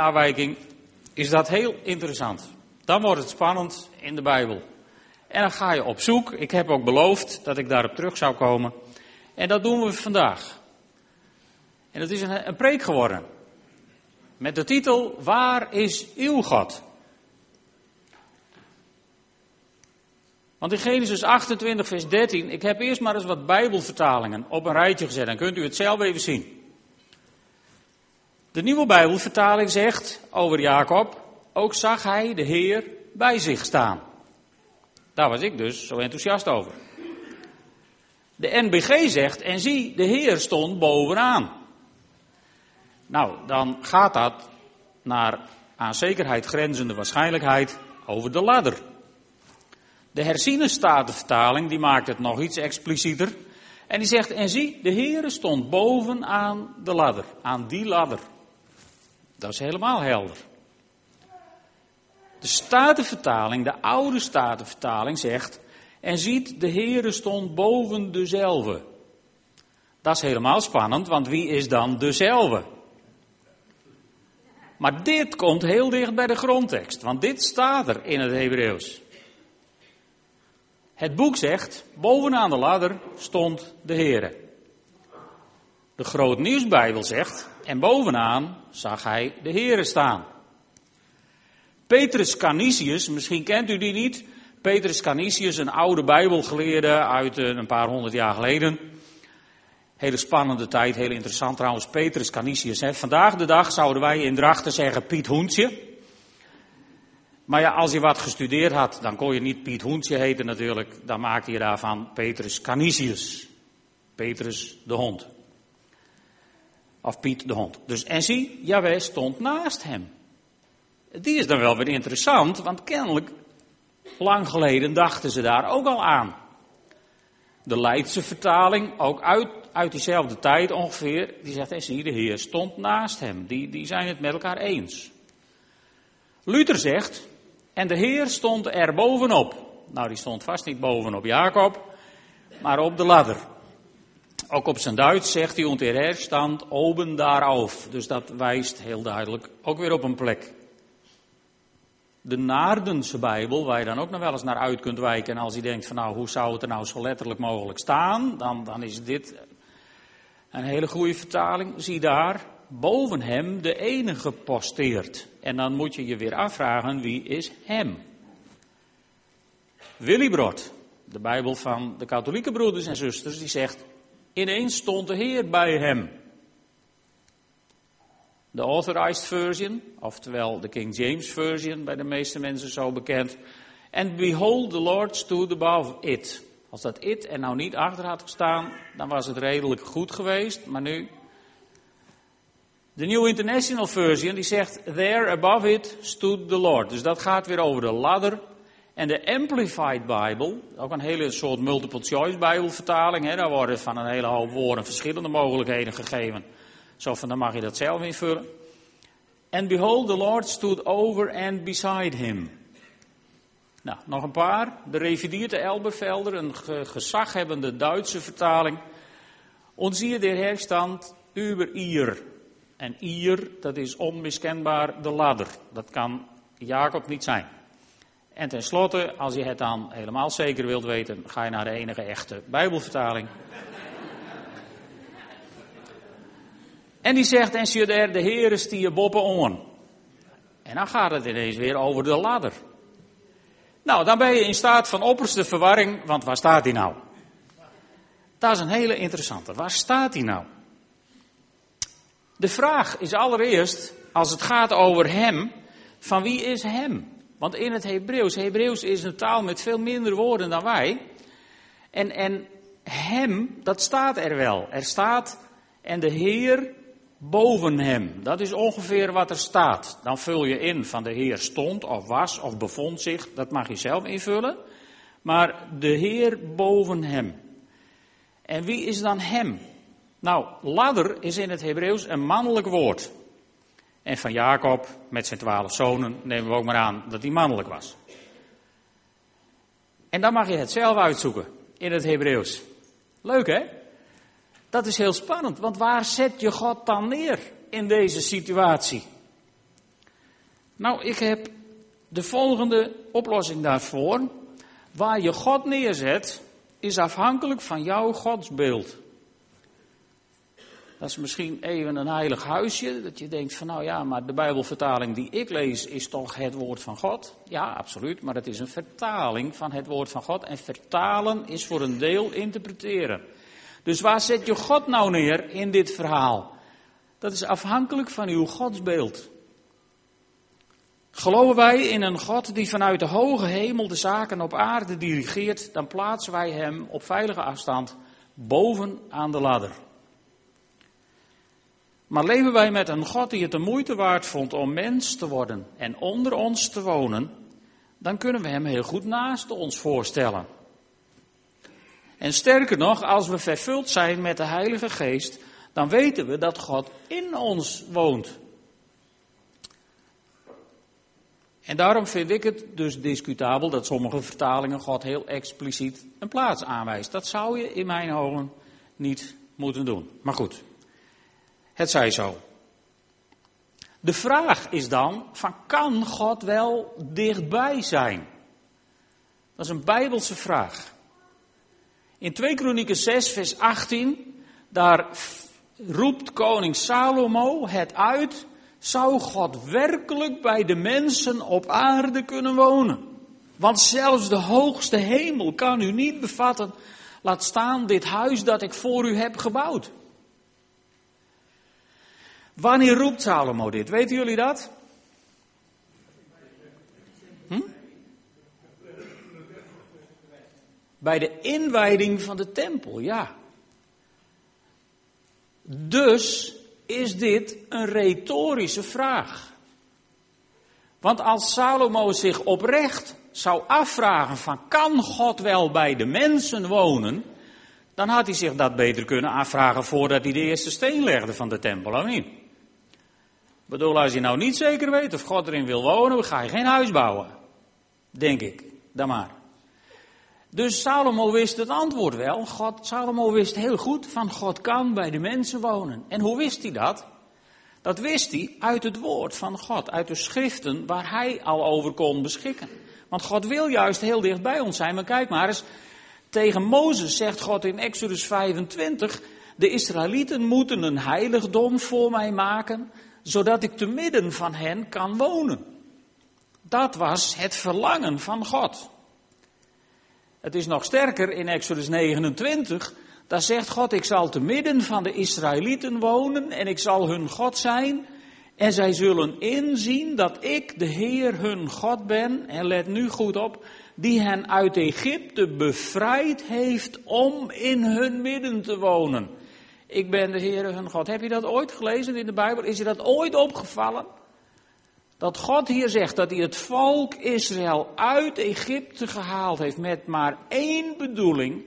afwijking, is dat heel interessant. Dan wordt het spannend in de Bijbel. En dan ga je op zoek. Ik heb ook beloofd dat ik daarop terug zou komen. En dat doen we vandaag. En het is een, een preek geworden. Met de titel Waar is uw God? Want in Genesis 28, vers 13, ik heb eerst maar eens wat Bijbelvertalingen op een rijtje gezet. Dan kunt u het zelf even zien. De nieuwe Bijbelvertaling zegt over Jacob, ook zag hij de Heer bij zich staan. Daar was ik dus zo enthousiast over. De NBG zegt, en zie, de Heer stond bovenaan. Nou, dan gaat dat naar aan zekerheid grenzende waarschijnlijkheid over de ladder. De herziene statenvertaling, die maakt het nog iets explicieter. En die zegt, en zie, de Heer stond bovenaan de ladder, aan die ladder. Dat is helemaal helder. De Statenvertaling, de oude Statenvertaling zegt, en ziet, de Heere stond boven dezelfde. Dat is helemaal spannend, want wie is dan dezelfde? Maar dit komt heel dicht bij de grondtekst, want dit staat er in het Hebreeuws. Het boek zegt, bovenaan de ladder stond de Heere. De Groot Nieuwsbijbel zegt, en bovenaan zag hij de Heere staan. Petrus Canisius, misschien kent u die niet. Petrus Canisius, een oude Bijbelgeleerde uit eh, een paar honderd jaar geleden. Hele spannende tijd, heel interessant trouwens. Petrus Canisius. Hè. Vandaag de dag zouden wij in Drachten zeggen Piet Hoentje. Maar ja, als je wat gestudeerd had, dan kon je niet Piet Hoentje heten natuurlijk. Dan maakte je daarvan Petrus Canisius. Petrus de hond. Of Piet de hond. Dus en zie, Jawel stond naast hem. Die is dan wel weer interessant, want kennelijk, lang geleden dachten ze daar ook al aan. De Leidse vertaling, ook uit, uit diezelfde tijd ongeveer, die zegt, en zie, de Heer stond naast hem. Die, die zijn het met elkaar eens. Luther zegt, en de Heer stond er bovenop. Nou, die stond vast niet bovenop Jacob, maar op de ladder. Ook op zijn Duits zegt hij, und der Herr stand oben daarof. Dus dat wijst heel duidelijk ook weer op een plek. De Naardense Bijbel, waar je dan ook nog wel eens naar uit kunt wijken. En als je denkt van nou, hoe zou het er nou zo letterlijk mogelijk staan? Dan, dan is dit een hele goede vertaling. Zie daar, boven hem de enige posteert. En dan moet je je weer afvragen, wie is hem? Willibrod, de Bijbel van de katholieke broeders en zusters, die zegt, Ineens stond de Heer bij hem. De Authorized Version, oftewel de King James Version, bij de meeste mensen zo bekend. And behold, the Lord stood above it. Als dat it er nou niet achter had gestaan, dan was het redelijk goed geweest, maar nu. De New International Version die zegt, there above it stood the Lord. Dus dat gaat weer over de ladder en de Amplified Bible, ook een hele soort multiple choice Bijbelvertaling, daar worden van een hele hoop woorden verschillende mogelijkheden gegeven. Zo van, dan mag je dat zelf invullen. And behold, the Lord stood over and beside him. Nou, nog een paar. De revidierte Elberfelder, een gezaghebbende Duitse vertaling. Und siehe der Herr stand über ihr. En ihr, dat is onmiskenbaar de ladder. Dat kan Jacob niet zijn. En tenslotte, als je het dan helemaal zeker wilt weten, ga je naar de enige echte Bijbelvertaling. en die zegt, en er de Heere stier boppen on. En dan gaat het ineens weer over de ladder. Nou, dan ben je in staat van opperste verwarring, want waar staat hij nou? Dat is een hele interessante. Waar staat hij nou? De vraag is allereerst, als het gaat over hem, van wie is hem? Want in het Hebreeuws, Hebreeuws is een taal met veel minder woorden dan wij. En, en hem, dat staat er wel. Er staat, en de Heer boven hem. Dat is ongeveer wat er staat. Dan vul je in van de Heer stond of was of bevond zich. Dat mag je zelf invullen. Maar de Heer boven hem. En wie is dan hem? Nou, ladder is in het Hebreeuws een mannelijk woord. En van Jacob met zijn twaalf zonen nemen we ook maar aan dat hij mannelijk was. En dan mag je het zelf uitzoeken in het Hebreeuws. Leuk hè? Dat is heel spannend, want waar zet je God dan neer in deze situatie? Nou, ik heb de volgende oplossing daarvoor. Waar je God neerzet, is afhankelijk van jouw godsbeeld. Dat is misschien even een heilig huisje, dat je denkt van nou ja, maar de Bijbelvertaling die ik lees is toch het woord van God? Ja, absoluut, maar het is een vertaling van het woord van God en vertalen is voor een deel interpreteren. Dus waar zet je God nou neer in dit verhaal? Dat is afhankelijk van uw godsbeeld. Geloven wij in een God die vanuit de hoge hemel de zaken op aarde dirigeert, dan plaatsen wij hem op veilige afstand boven aan de ladder. Maar leven wij met een God die het de moeite waard vond om mens te worden en onder ons te wonen, dan kunnen we hem heel goed naast ons voorstellen. En sterker nog, als we vervuld zijn met de Heilige Geest, dan weten we dat God in ons woont. En daarom vind ik het dus discutabel dat sommige vertalingen God heel expliciet een plaats aanwijst. Dat zou je in mijn ogen niet moeten doen. Maar goed, het zij zo. De vraag is dan, van kan God wel dichtbij zijn? Dat is een bijbelse vraag. In 2 Kronieken 6 vers 18, daar roept koning Salomo het uit, zou God werkelijk bij de mensen op aarde kunnen wonen? Want zelfs de hoogste hemel kan u niet bevatten, laat staan dit huis dat ik voor u heb gebouwd. Wanneer roept Salomo dit? Weten jullie dat? Hm? Bij de inwijding van de tempel, ja. Dus is dit een retorische vraag. Want als Salomo zich oprecht zou afvragen van kan God wel bij de mensen wonen, dan had hij zich dat beter kunnen afvragen voordat hij de eerste steen legde van de tempel, of? Ik bedoel, als je nou niet zeker weet of God erin wil wonen, ga je geen huis bouwen. Denk ik, dan maar. Dus Salomo wist het antwoord wel. God, Salomo wist heel goed van God kan bij de mensen wonen. En hoe wist hij dat? Dat wist hij uit het woord van God, uit de schriften waar hij al over kon beschikken. Want God wil juist heel dicht bij ons zijn. Maar kijk maar eens, tegen Mozes zegt God in Exodus 25, de Israëlieten moeten een heiligdom voor mij maken, zodat ik te midden van hen kan wonen. Dat was het verlangen van God. Het is nog sterker in Exodus 29. Daar zegt God, ik zal te midden van de Israëlieten wonen en ik zal hun God zijn. En zij zullen inzien dat ik de Heer hun God ben. En let nu goed op, die hen uit Egypte bevrijd heeft om in hun midden te wonen. Ik ben de Heer hun God. Heb je dat ooit gelezen in de Bijbel? Is je dat ooit opgevallen? Dat God hier zegt dat hij het volk Israël uit Egypte gehaald heeft met maar één bedoeling,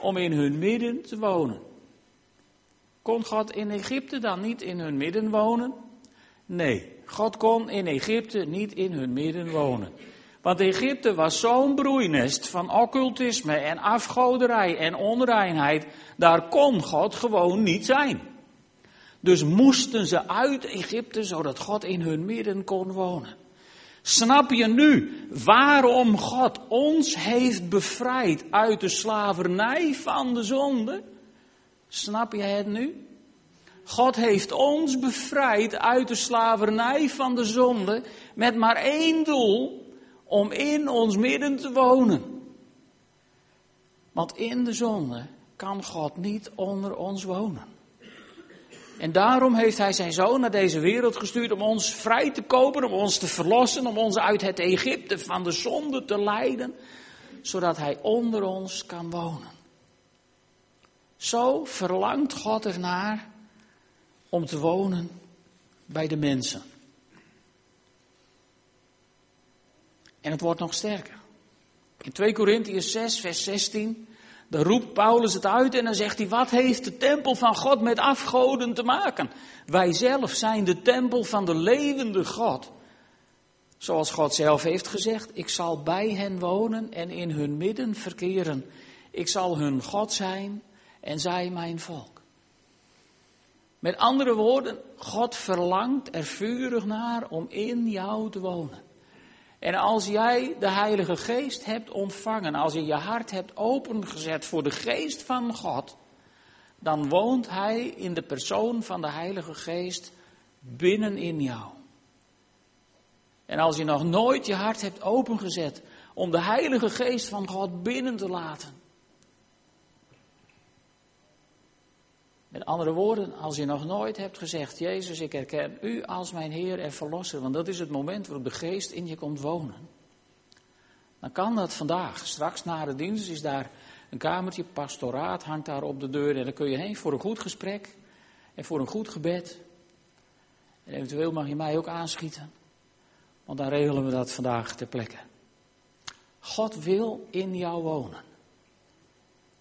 om in hun midden te wonen. Kon God in Egypte dan niet in hun midden wonen? Nee, God kon in Egypte niet in hun midden wonen. Want Egypte was zo'n broeinest van occultisme en afgoderij en onreinheid, daar kon God gewoon niet zijn. Dus moesten ze uit Egypte zodat God in hun midden kon wonen. Snap je nu waarom God ons heeft bevrijd uit de slavernij van de zonde? Snap je het nu? God heeft ons bevrijd uit de slavernij van de zonde met maar één doel, om in ons midden te wonen. Want in de zonde kan God niet onder ons wonen. En daarom heeft hij zijn zoon naar deze wereld gestuurd om ons vrij te kopen, om ons te verlossen, om ons uit het Egypte van de zonde te leiden, zodat hij onder ons kan wonen. Zo verlangt God ernaar om te wonen bij de mensen. En het wordt nog sterker. In 2 Korintiërs 6, vers 16 dan roept Paulus het uit en dan zegt hij, wat heeft de tempel van God met afgoden te maken? Wij zelf zijn de tempel van de levende God. Zoals God zelf heeft gezegd, ik zal bij hen wonen en in hun midden verkeren. Ik zal hun God zijn en zij mijn volk. Met andere woorden, God verlangt er vurig naar om in jou te wonen. En als jij de Heilige Geest hebt ontvangen, als je je hart hebt opengezet voor de Geest van God, dan woont Hij in de persoon van de Heilige Geest binnenin jou. En als je nog nooit je hart hebt opengezet om de Heilige Geest van God binnen te laten. Met andere woorden, als je nog nooit hebt gezegd, Jezus, ik herken u als mijn Heer en Verlosser, want dat is het moment waarop de Geest in je komt wonen. Dan kan dat vandaag. Straks na de dienst is daar een kamertje, pastoraat hangt daar op de deur en dan kun je heen voor een goed gesprek en voor een goed gebed. En eventueel mag je mij ook aanschieten, want dan regelen we dat vandaag ter plekke. God wil in jou wonen.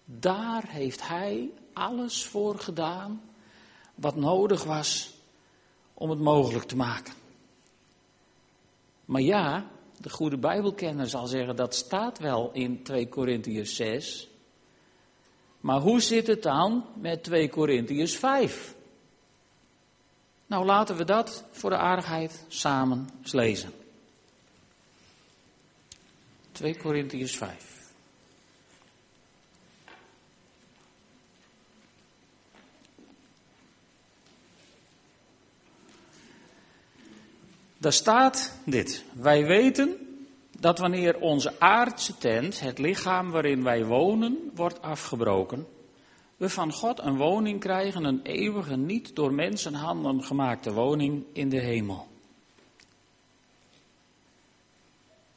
Daar heeft Hij alles voor gedaan wat nodig was om het mogelijk te maken. Maar ja, de goede Bijbelkenner zal zeggen dat staat wel in 2 Korintiërs 6. Maar hoe zit het dan met 2 Korintiërs 5? Nou, laten we dat voor de aardigheid samen lezen. 2 Korintiërs 5. Daar staat dit. Wij weten dat wanneer onze aardse tent, het lichaam waarin wij wonen, wordt afgebroken, we van God een woning krijgen, een eeuwige, niet door mensenhanden gemaakte woning in de hemel.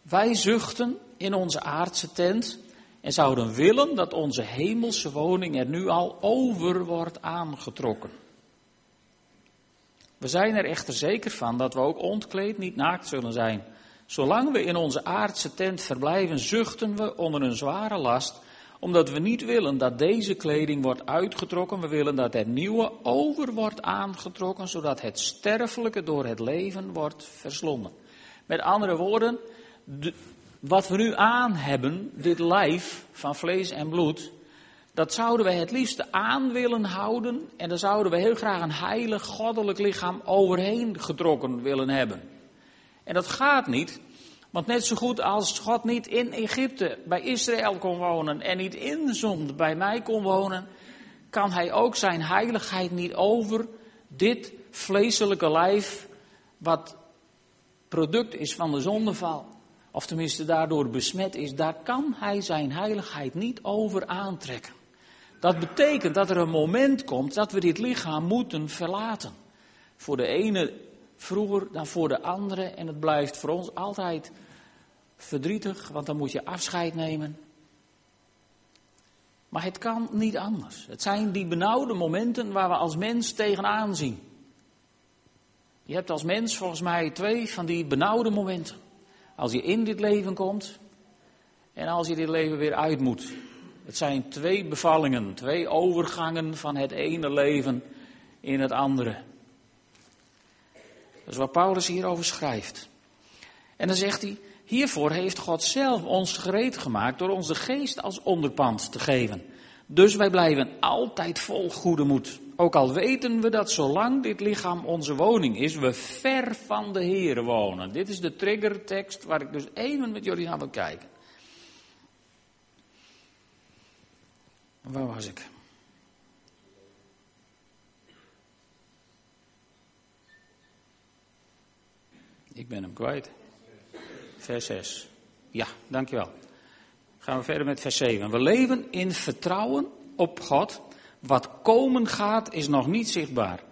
Wij zuchten in onze aardse tent en zouden willen dat onze hemelse woning er nu al over wordt aangetrokken. We zijn er echter zeker van dat we ook ontkleed niet naakt zullen zijn. Zolang we in onze aardse tent verblijven, zuchten we onder een zware last, omdat we niet willen dat deze kleding wordt uitgetrokken. We willen dat het nieuwe over wordt aangetrokken, zodat het sterfelijke door het leven wordt verslonden. Met andere woorden, wat we nu aan hebben, dit lijf van vlees en bloed, dat zouden we het liefst aan willen houden en daar zouden we heel graag een heilig goddelijk lichaam overheen getrokken willen hebben. En dat gaat niet, want net zo goed als God niet in Egypte bij Israël kon wonen en niet in zonde bij mij kon wonen, kan hij ook zijn heiligheid niet over dit vleeselijke lijf, wat product is van de zondeval, of tenminste daardoor besmet is, daar kan hij zijn heiligheid niet over aantrekken. Dat betekent dat er een moment komt dat we dit lichaam moeten verlaten. Voor de ene vroeger dan voor de andere en het blijft voor ons altijd verdrietig, want dan moet je afscheid nemen. Maar het kan niet anders. Het zijn die benauwde momenten waar we als mens tegenaan zien. Je hebt als mens volgens mij twee van die benauwde momenten. Als je in dit leven komt en als je dit leven weer uit moet. Het zijn twee bevallingen, twee overgangen van het ene leven in het andere. Dat is wat Paulus hierover schrijft. En dan zegt hij, hiervoor heeft God zelf ons gereed gemaakt door ons de geest als onderpand te geven. Dus wij blijven altijd vol goede moed. Ook al weten we dat zolang dit lichaam onze woning is, we ver van de Here wonen. Dit is de triggertekst waar ik dus even met jullie naar wil kijken. Waar was ik? Ik ben hem kwijt. Vers 6. Ja, dankjewel. Gaan we verder met vers 7. We leven in vertrouwen op God. Wat komen gaat is nog niet zichtbaar.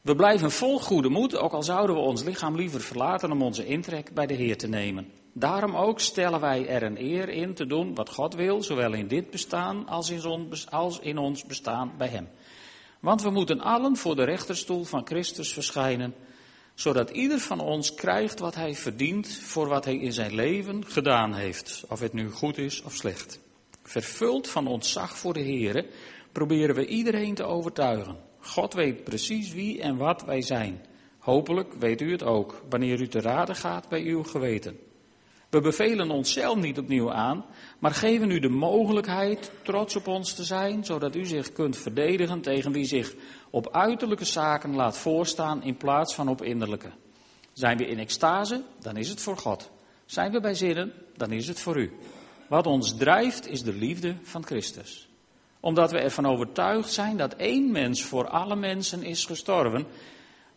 We blijven vol goede moed, ook al zouden we ons lichaam liever verlaten om onze intrek bij de Heer te nemen. Daarom ook stellen wij er een eer in te doen wat God wil, zowel in dit bestaan als in, ons bestaan bij Hem. Want we moeten allen voor de rechterstoel van Christus verschijnen, zodat ieder van ons krijgt wat hij verdient voor wat hij in zijn leven gedaan heeft, of het nu goed is of slecht. Vervuld van ontzag voor de Here proberen we iedereen te overtuigen. God weet precies wie en wat wij zijn. Hopelijk weet u het ook, wanneer u te raden gaat bij uw geweten. We bevelen onszelf niet opnieuw aan, maar geven u de mogelijkheid trots op ons te zijn, zodat u zich kunt verdedigen tegen wie zich op uiterlijke zaken laat voorstaan in plaats van op innerlijke. Zijn we in extase, dan is het voor God. Zijn we bij zinnen, dan is het voor u. Wat ons drijft is de liefde van Christus. Omdat we ervan overtuigd zijn dat één mens voor alle mensen is gestorven,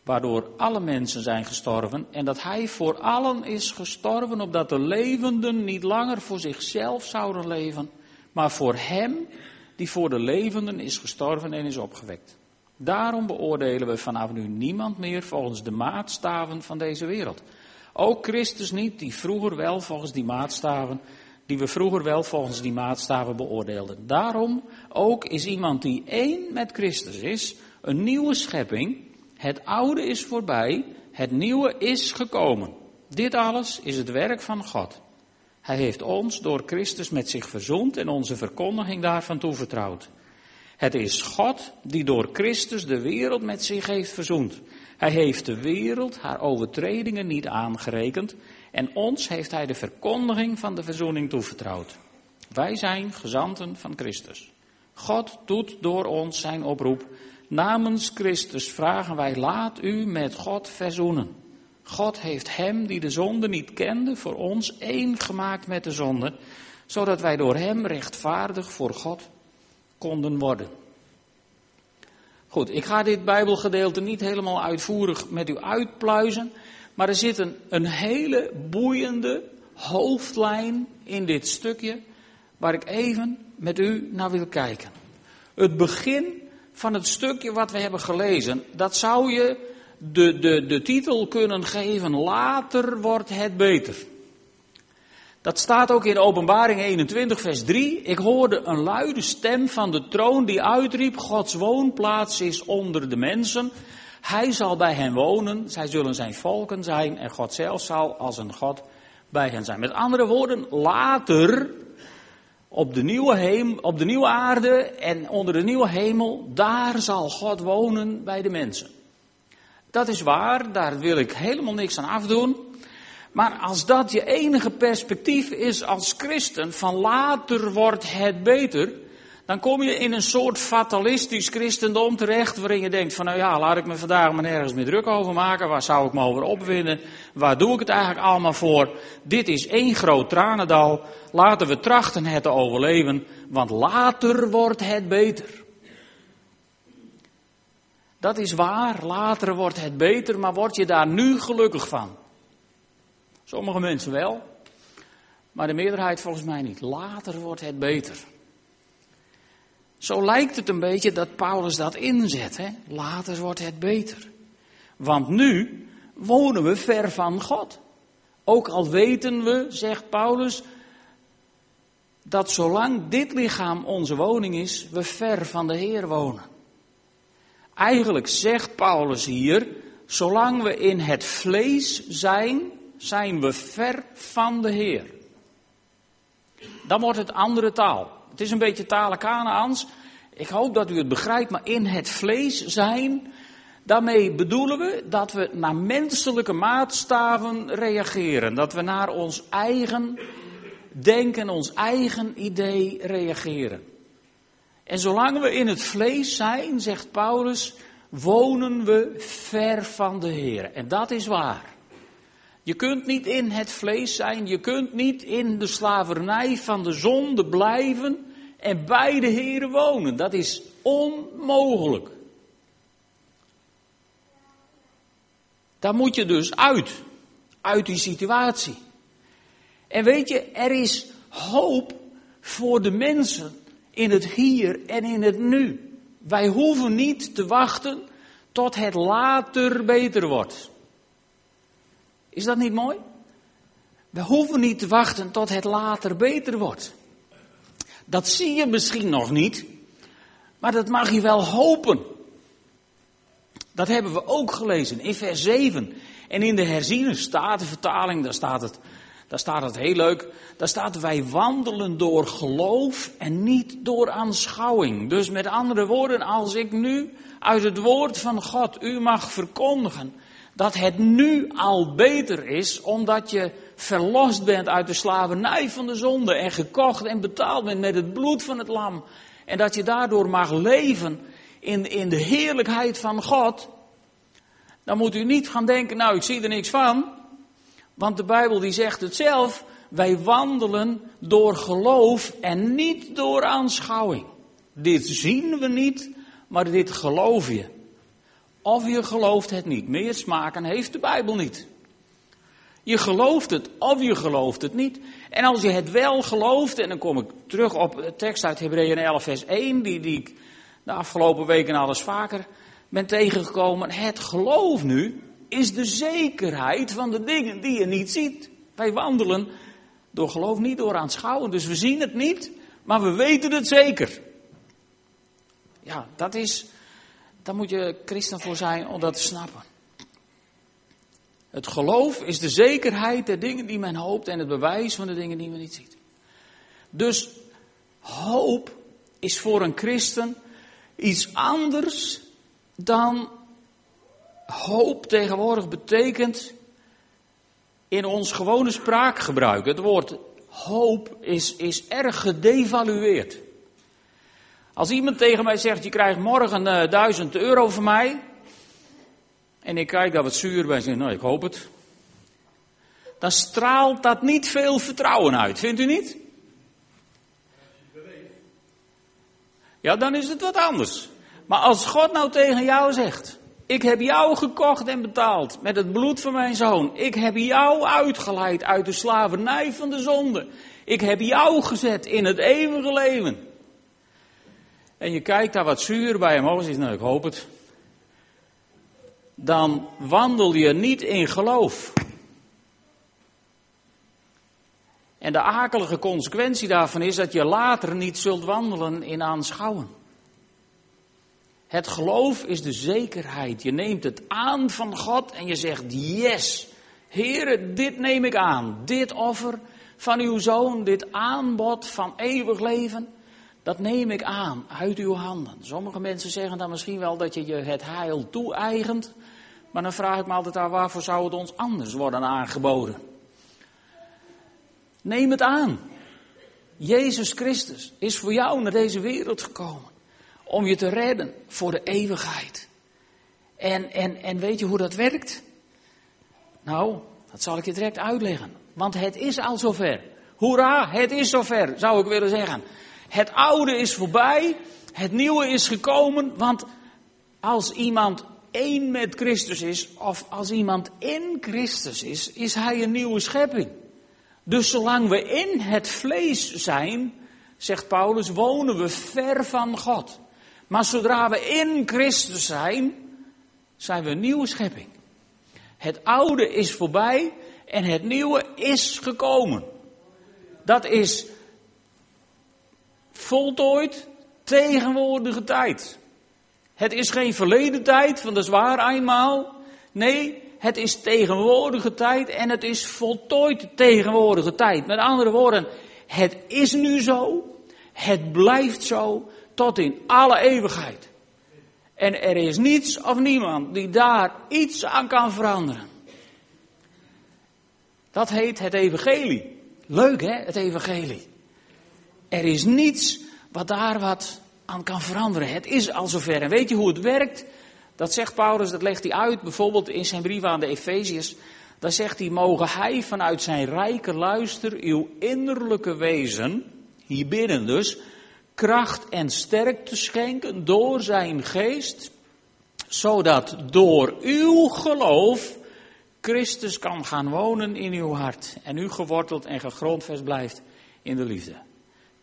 waardoor alle mensen zijn gestorven en dat hij voor allen is gestorven, opdat de levenden niet langer voor zichzelf zouden leven, maar voor hem die voor de levenden is gestorven en is opgewekt. Daarom beoordelen we vanaf nu niemand meer volgens de maatstaven van deze wereld. Ook Christus niet, die vroeger wel volgens die maatstaven, die we vroeger wel volgens die maatstaven beoordeelden. Daarom ook is iemand die één met Christus is, een nieuwe schepping. Het oude is voorbij, het nieuwe is gekomen. Dit alles is het werk van God. Hij heeft ons door Christus met zich verzoend en onze verkondiging daarvan toevertrouwd. Het is God die door Christus de wereld met zich heeft verzoend. Hij heeft de wereld haar overtredingen niet aangerekend en ons heeft hij de verkondiging van de verzoening toevertrouwd. Wij zijn gezanten van Christus. God doet door ons zijn oproep. Namens Christus vragen wij, laat u met God verzoenen. God heeft hem die de zonde niet kende voor ons één gemaakt met de zonde, zodat wij door hem rechtvaardig voor God konden worden. Goed, ik ga dit Bijbelgedeelte niet helemaal uitvoerig met u uitpluizen, maar er zit een, een hele boeiende hoofdlijn in dit stukje waar ik even met u naar wil kijken. Het begin van het stukje wat we hebben gelezen, dat zou je de, de, de titel kunnen geven, later wordt het beter. Dat staat ook in Openbaring 21, vers 3. Ik hoorde een luide stem van de troon die uitriep: Gods woonplaats is onder de mensen. Hij zal bij hen wonen, zij zullen zijn volken zijn en God zelf zal als een God bij hen zijn. Met andere woorden, later op de nieuwe, hemel, op de nieuwe aarde en onder de nieuwe hemel, daar zal God wonen bij de mensen. Dat is waar, daar wil ik helemaal niks aan afdoen. Maar als dat je enige perspectief is als christen, van later wordt het beter, dan kom je in een soort fatalistisch christendom terecht, waarin je denkt van nou ja, laat ik me vandaag maar nergens meer druk over maken, waar zou ik me over opwinden, waar doe ik het eigenlijk allemaal voor? Dit is één groot tranendal, laten we trachten het te overleven, want later wordt het beter. Dat is waar, later wordt het beter, maar word je daar nu gelukkig van? Sommige mensen wel, maar de meerderheid volgens mij niet. Later wordt het beter. Zo lijkt het een beetje dat Paulus dat inzet. Hè? Later wordt het beter. Want nu wonen we ver van God. Ook al weten we, zegt Paulus, dat zolang dit lichaam onze woning is, we ver van de Heer wonen. Eigenlijk zegt Paulus hier, zolang we in het vlees zijn, zijn we ver van de Heer. Dan wordt het andere taal. Het is een beetje talen Kanaans. Ik hoop dat u het begrijpt, maar in het vlees zijn, daarmee bedoelen we dat we naar menselijke maatstaven reageren. Dat we naar ons eigen denken, ons eigen idee reageren. En zolang we in het vlees zijn, zegt Paulus, wonen we ver van de Heer. En dat is waar. Je kunt niet in het vlees zijn, je kunt niet in de slavernij van de zonde blijven en bij de Heeren wonen. Dat is onmogelijk. Daar moet je dus uit, uit die situatie. En weet je, er is hoop voor de mensen in het hier en in het nu. Wij hoeven niet te wachten tot het later beter wordt. Is dat niet mooi? We hoeven niet te wachten tot het later beter wordt. Dat zie je misschien nog niet, maar dat mag je wel hopen. Dat hebben we ook gelezen in vers 7. En in de herziene statenvertaling, daar staat het, daar staat het heel leuk. Daar staat wij wandelen door geloof en niet door aanschouwing. Dus met andere woorden, als ik nu uit het woord van God u mag verkondigen Dat het nu al beter is, omdat je verlost bent uit de slavernij van de zonde en gekocht en betaald bent met het bloed van het lam. En dat je daardoor mag leven in, in de heerlijkheid van God. Dan moet u niet gaan denken, nou ik zie er niks van. Want de Bijbel die zegt het zelf. Wij wandelen door geloof en niet door aanschouwing. Dit zien we niet, maar dit geloof je. Of je gelooft het niet. Meer smaken heeft de Bijbel niet. Je gelooft het of je gelooft het niet. En als je het wel gelooft, en dan kom ik terug op de tekst uit Hebreeën 11 vers 1, die, die ik de afgelopen weken alles vaker ben tegengekomen. Het geloof nu is de zekerheid van de dingen die je niet ziet. Wij wandelen door geloof niet door aanschouwen. Dus we zien het niet, maar we weten het zeker. Ja, dat is, daar moet je christen voor zijn om dat te snappen. Het geloof is de zekerheid der dingen die men hoopt en het bewijs van de dingen die men niet ziet. Dus hoop is voor een christen iets anders dan hoop tegenwoordig betekent in ons gewone spraakgebruik. Het woord hoop is, is erg gedevalueerd. Als iemand tegen mij zegt, je krijgt morgen uh, 1000 euro van mij. En ik kijk daar wat zuur bij en zeg, nou ik hoop het. Dan straalt dat niet veel vertrouwen uit, vindt u niet? Ja, dan is het wat anders. Maar als God nou tegen jou zegt, ik heb jou gekocht en betaald met het bloed van mijn zoon. Ik heb jou uitgeleid uit de slavernij van de zonde. Ik heb jou gezet in het eeuwige leven. En je kijkt daar wat zuur bij hem over, nou ik hoop het. Dan wandel je niet in geloof. En de akelige consequentie daarvan is dat je later niet zult wandelen in aanschouwen. Het geloof is de zekerheid. Je neemt het aan van God en je zegt, yes, Heere, dit neem ik aan. Dit offer van uw zoon, dit aanbod van eeuwig leven, dat neem ik aan uit uw handen. Sommige mensen zeggen dan misschien wel dat je je het heil toe-eigent. Maar dan vraag ik me altijd af, waarvoor zou het ons anders worden aangeboden? Neem het aan. Jezus Christus is voor jou naar deze wereld gekomen om je te redden voor de eeuwigheid. En, en, en weet je hoe dat werkt? Nou, dat zal ik je direct uitleggen. Want het is al zover. Hoera, het is zover, zou ik willen zeggen. Het oude is voorbij, het nieuwe is gekomen, want als iemand één met Christus is, of als iemand in Christus is, is hij een nieuwe schepping. Dus zolang we in het vlees zijn, zegt Paulus, wonen we ver van God. Maar zodra we in Christus zijn, zijn we een nieuwe schepping. Het oude is voorbij en het nieuwe is gekomen. Dat is voltooid tegenwoordige tijd. Het is geen verleden tijd, van de zwaar eenmaal. Nee, het is tegenwoordige tijd en het is voltooid tegenwoordige tijd. Met andere woorden, het is nu zo, het blijft zo tot in alle eeuwigheid. En er is niets of niemand die daar iets aan kan veranderen. Dat heet het evangelie. Leuk hè, het evangelie. Er is niets wat daar wat aan kan veranderen. Het is al zover. En weet je hoe het werkt? Dat zegt Paulus, dat legt hij uit bijvoorbeeld in zijn brief aan de Efeziërs. Daar zegt hij, mogen hij vanuit zijn rijke luister uw innerlijke wezen, hier binnen dus, kracht en sterkte schenken door zijn geest, zodat door uw geloof Christus kan gaan wonen in uw hart en u geworteld en gegrondvest blijft in de liefde.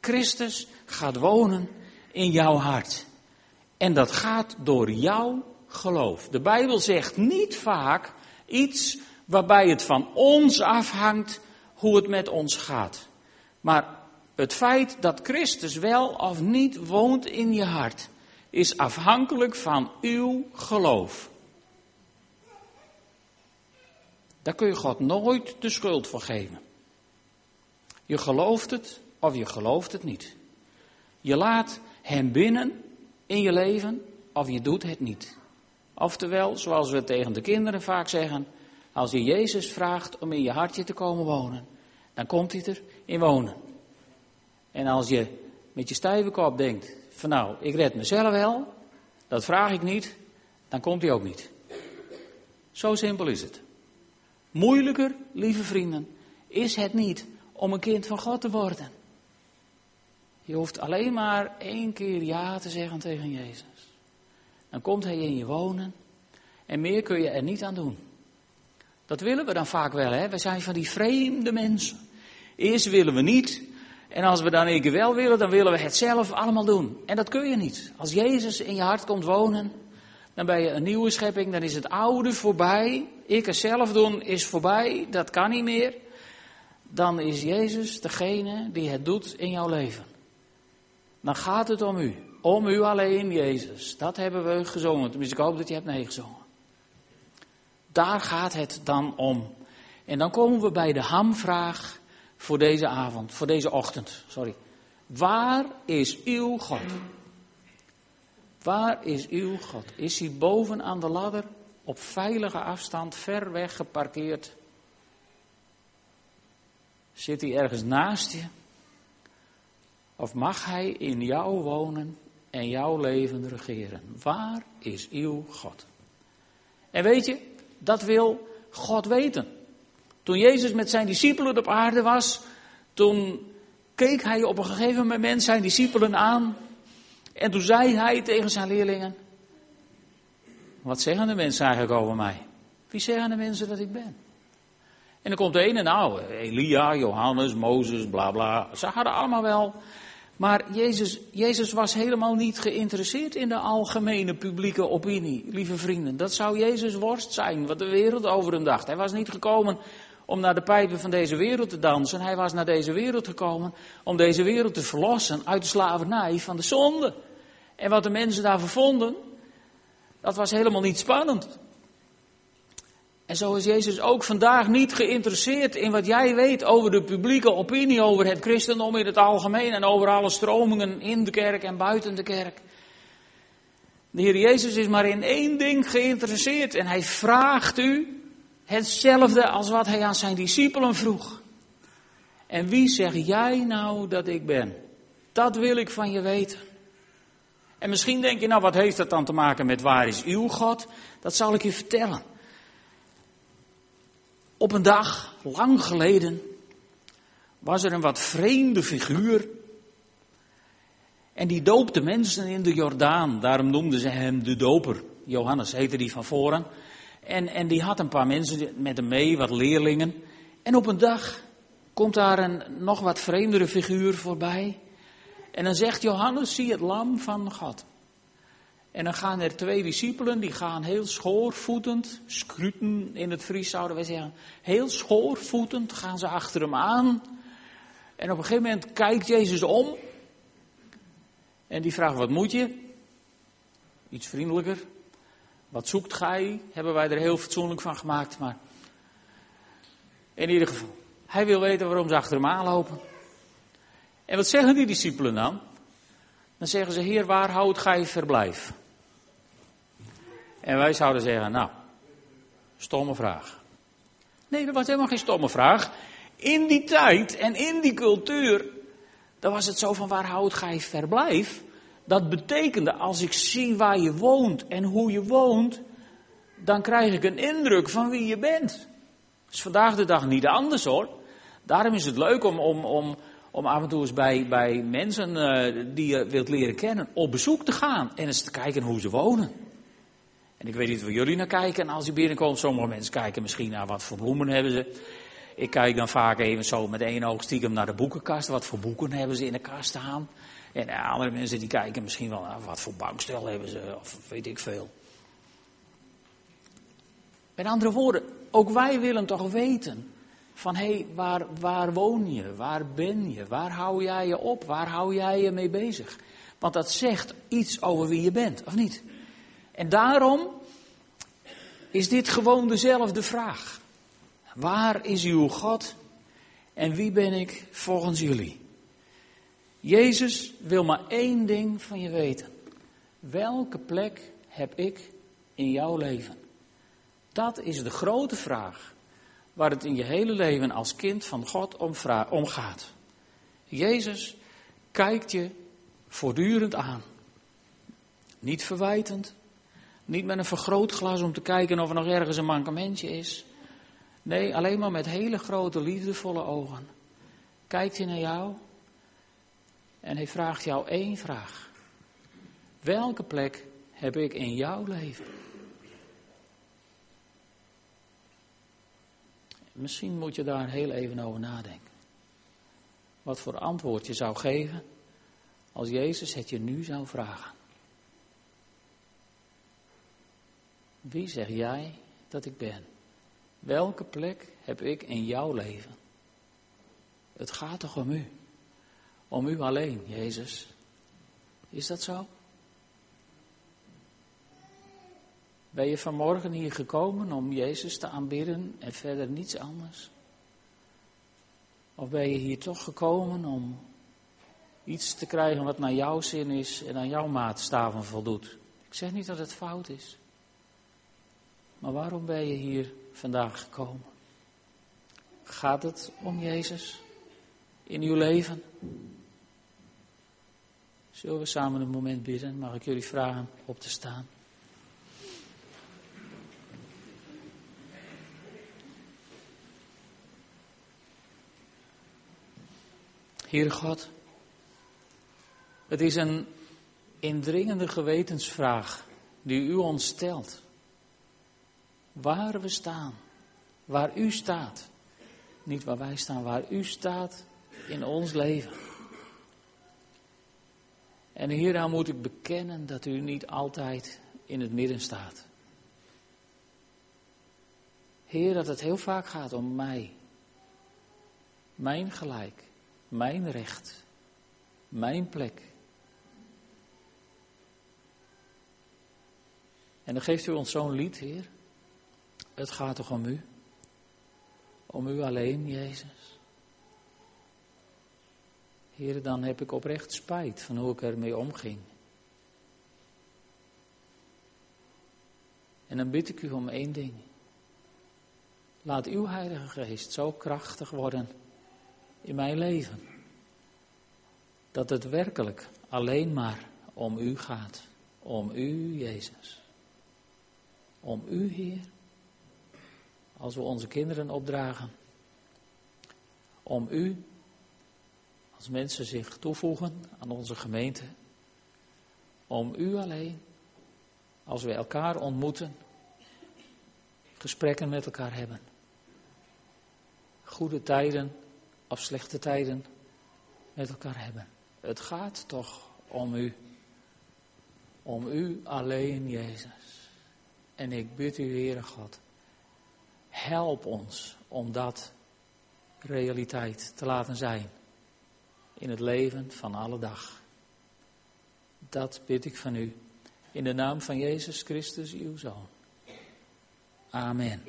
Christus gaat wonen in jouw hart. En dat gaat door jouw geloof. De Bijbel zegt niet vaak iets waarbij het van ons afhangt hoe het met ons gaat. Maar het feit dat Christus wel of niet woont in je hart, is afhankelijk van uw geloof. Daar kun je God nooit de schuld voor geven. Je gelooft het of je gelooft het niet. Je laat Hem binnen in je leven of je doet het niet. Oftewel, zoals we tegen de kinderen vaak zeggen, als je Jezus vraagt om in je hartje te komen wonen, dan komt hij er in wonen. En als je met je stijve kop denkt, van nou, ik red mezelf wel, dat vraag ik niet, dan komt hij ook niet. Zo simpel is het. Moeilijker, lieve vrienden, is het niet om een kind van God te worden. Je hoeft alleen maar één keer ja te zeggen tegen Jezus. Dan komt Hij in je wonen en meer kun je er niet aan doen. Dat willen we dan vaak wel, hè? We zijn van die vreemde mensen. Eerst willen we niet. En als we dan een keer wel willen, dan willen we het zelf allemaal doen. En dat kun je niet. Als Jezus in je hart komt wonen, dan ben je een nieuwe schepping. Dan is het oude voorbij. Ik het zelf doen is voorbij. Dat kan niet meer. Dan is Jezus degene die het doet in jouw leven. Dan gaat het om u. Om u alleen, Jezus. Dat hebben we gezongen. Tenminste, ik hoop dat je hebt meegezongen. Daar gaat het dan om. En dan komen we bij de hamvraag voor deze avond, voor deze ochtend. Sorry. Waar is uw God? Waar is uw God? Is hij boven aan de ladder, op veilige afstand, ver weg geparkeerd? Zit hij ergens naast je? Of mag hij in jou wonen en jouw leven regeren? Waar is uw God? En weet je, dat wil God weten. Toen Jezus met zijn discipelen op aarde was, toen keek hij op een gegeven moment zijn discipelen aan. En toen zei hij tegen zijn leerlingen: Wat zeggen de mensen eigenlijk over mij? Wie zeggen de mensen dat ik ben? En dan komt de ene, nou, Elia, Johannes, Mozes, bla bla. Ze hadden allemaal wel maar Jezus, Jezus was helemaal niet geïnteresseerd in de algemene publieke opinie, lieve vrienden. Dat zou Jezus worst zijn, wat de wereld over hem dacht. Hij was niet gekomen om naar de pijpen van deze wereld te dansen. Hij was naar deze wereld gekomen om deze wereld te verlossen uit de slavernij van de zonde. En wat de mensen daarvoor vonden, dat was helemaal niet spannend. En zo is Jezus ook vandaag niet geïnteresseerd in wat jij weet over de publieke opinie, over het christendom in het algemeen en over alle stromingen in de kerk en buiten de kerk. De Heer Jezus is maar in één ding geïnteresseerd en hij vraagt u hetzelfde als wat hij aan zijn discipelen vroeg. En wie zeg jij nou dat ik ben? Dat wil ik van je weten. En misschien denk je, nou wat heeft dat dan te maken met waar is uw God? Dat zal ik je vertellen. Op een dag, lang geleden, was er een wat vreemde figuur. En die doopte mensen in de Jordaan. Daarom noemden ze hem de doper. Johannes heette die van voren. En, en die had een paar mensen met hem mee, wat leerlingen. En op een dag komt daar een nog wat vreemdere figuur voorbij. En dan zegt Johannes, zie het lam van God. En dan gaan er twee discipelen, die gaan heel schoorvoetend, scruten in het Fries zouden wij zeggen, heel schoorvoetend gaan ze achter hem aan. En op een gegeven moment kijkt Jezus om. En die vraagt, wat moet je? Iets vriendelijker. Wat zoekt gij? Hebben wij er heel fatsoenlijk van gemaakt, maar in ieder geval. Hij wil weten waarom ze achter hem aanlopen. En wat zeggen die discipelen dan? Dan zeggen ze, Heer, waar houdt gij verblijf? En wij zouden zeggen, nou, stomme vraag. Nee, dat was helemaal geen stomme vraag. In die tijd en in die cultuur, dan was het zo van waar houdt gij verblijf? Dat betekende, als ik zie waar je woont en hoe je woont, dan krijg ik een indruk van wie je bent. Dat is vandaag de dag niet anders hoor. Daarom is het leuk om, om, om, om af en toe eens bij, bij mensen uh, die je wilt leren kennen op bezoek te gaan en eens te kijken hoe ze wonen. En ik weet niet waar jullie naar kijken. En als je binnenkomt, sommige mensen kijken misschien naar wat voor bloemen hebben ze. Ik kijk dan vaak even zo met één oog stiekem naar de boekenkast. Wat voor boeken hebben ze in de kast staan? En andere mensen die kijken misschien wel naar wat voor bankstel hebben ze, of weet ik veel. Met andere woorden, ook wij willen toch weten van hé, hey, waar, waar woon je? Waar ben je? Waar hou jij je op? Waar hou jij je mee bezig? Want dat zegt iets over wie je bent, of niet? En daarom is dit gewoon dezelfde vraag. Waar is uw God en wie ben ik volgens jullie? Jezus wil maar één ding van je weten. Welke plek heb ik in jouw leven? Dat is de grote vraag waar het in je hele leven als kind van God om, gaat. Jezus kijkt je voortdurend aan. Niet verwijtend, niet met een vergrootglas om te kijken of er nog ergens een mankementje is. Nee, alleen maar met hele grote liefdevolle ogen. Kijkt hij naar jou en hij vraagt jou één vraag. Welke plek heb ik in jouw leven? Misschien moet je daar heel even over nadenken. Wat voor antwoord je zou geven als Jezus het je nu zou vragen. Wie zeg jij dat ik ben? Welke plek heb ik in jouw leven? Het gaat toch om u? Om u alleen, Jezus. Is dat zo? Ben je vanmorgen hier gekomen om Jezus te aanbidden en verder niets anders? Of ben je hier toch gekomen om iets te krijgen wat naar jouw zin is en aan jouw maatstaven voldoet? Ik zeg niet dat het fout is. Maar waarom ben je hier vandaag gekomen? Gaat het om Jezus in uw leven? Zullen we samen een moment bidden? Mag ik jullie vragen op te staan? Heere God, het is een indringende gewetensvraag die u ons stelt. Waar we staan, waar u staat. Niet waar wij staan, waar u staat in ons leven. En hieraan moet ik bekennen dat u niet altijd in het midden staat. Heer, dat het heel vaak gaat om mij. Mijn gelijk mijn recht, mijn plek. En dan geeft u ons zo'n lied, Heer. Het gaat toch om u? Om u alleen, Jezus? Heer, dan heb ik oprecht spijt van hoe ik ermee omging. En dan bid ik u om één ding. Laat uw Heilige Geest zo krachtig worden in mijn leven. Dat het werkelijk alleen maar om u gaat. Om u, Jezus. Om u, Heer. Als we onze kinderen opdragen. Om u, als mensen zich toevoegen aan onze gemeente. Om u alleen, als we elkaar ontmoeten, gesprekken met elkaar hebben. Goede tijden of slechte tijden met elkaar hebben. Het gaat toch om u. Om u alleen, Jezus. En ik bid u, Heere God, help ons om dat realiteit te laten zijn in het leven van alle dag. Dat bid ik van u in de naam van Jezus Christus, uw Zoon. Amen.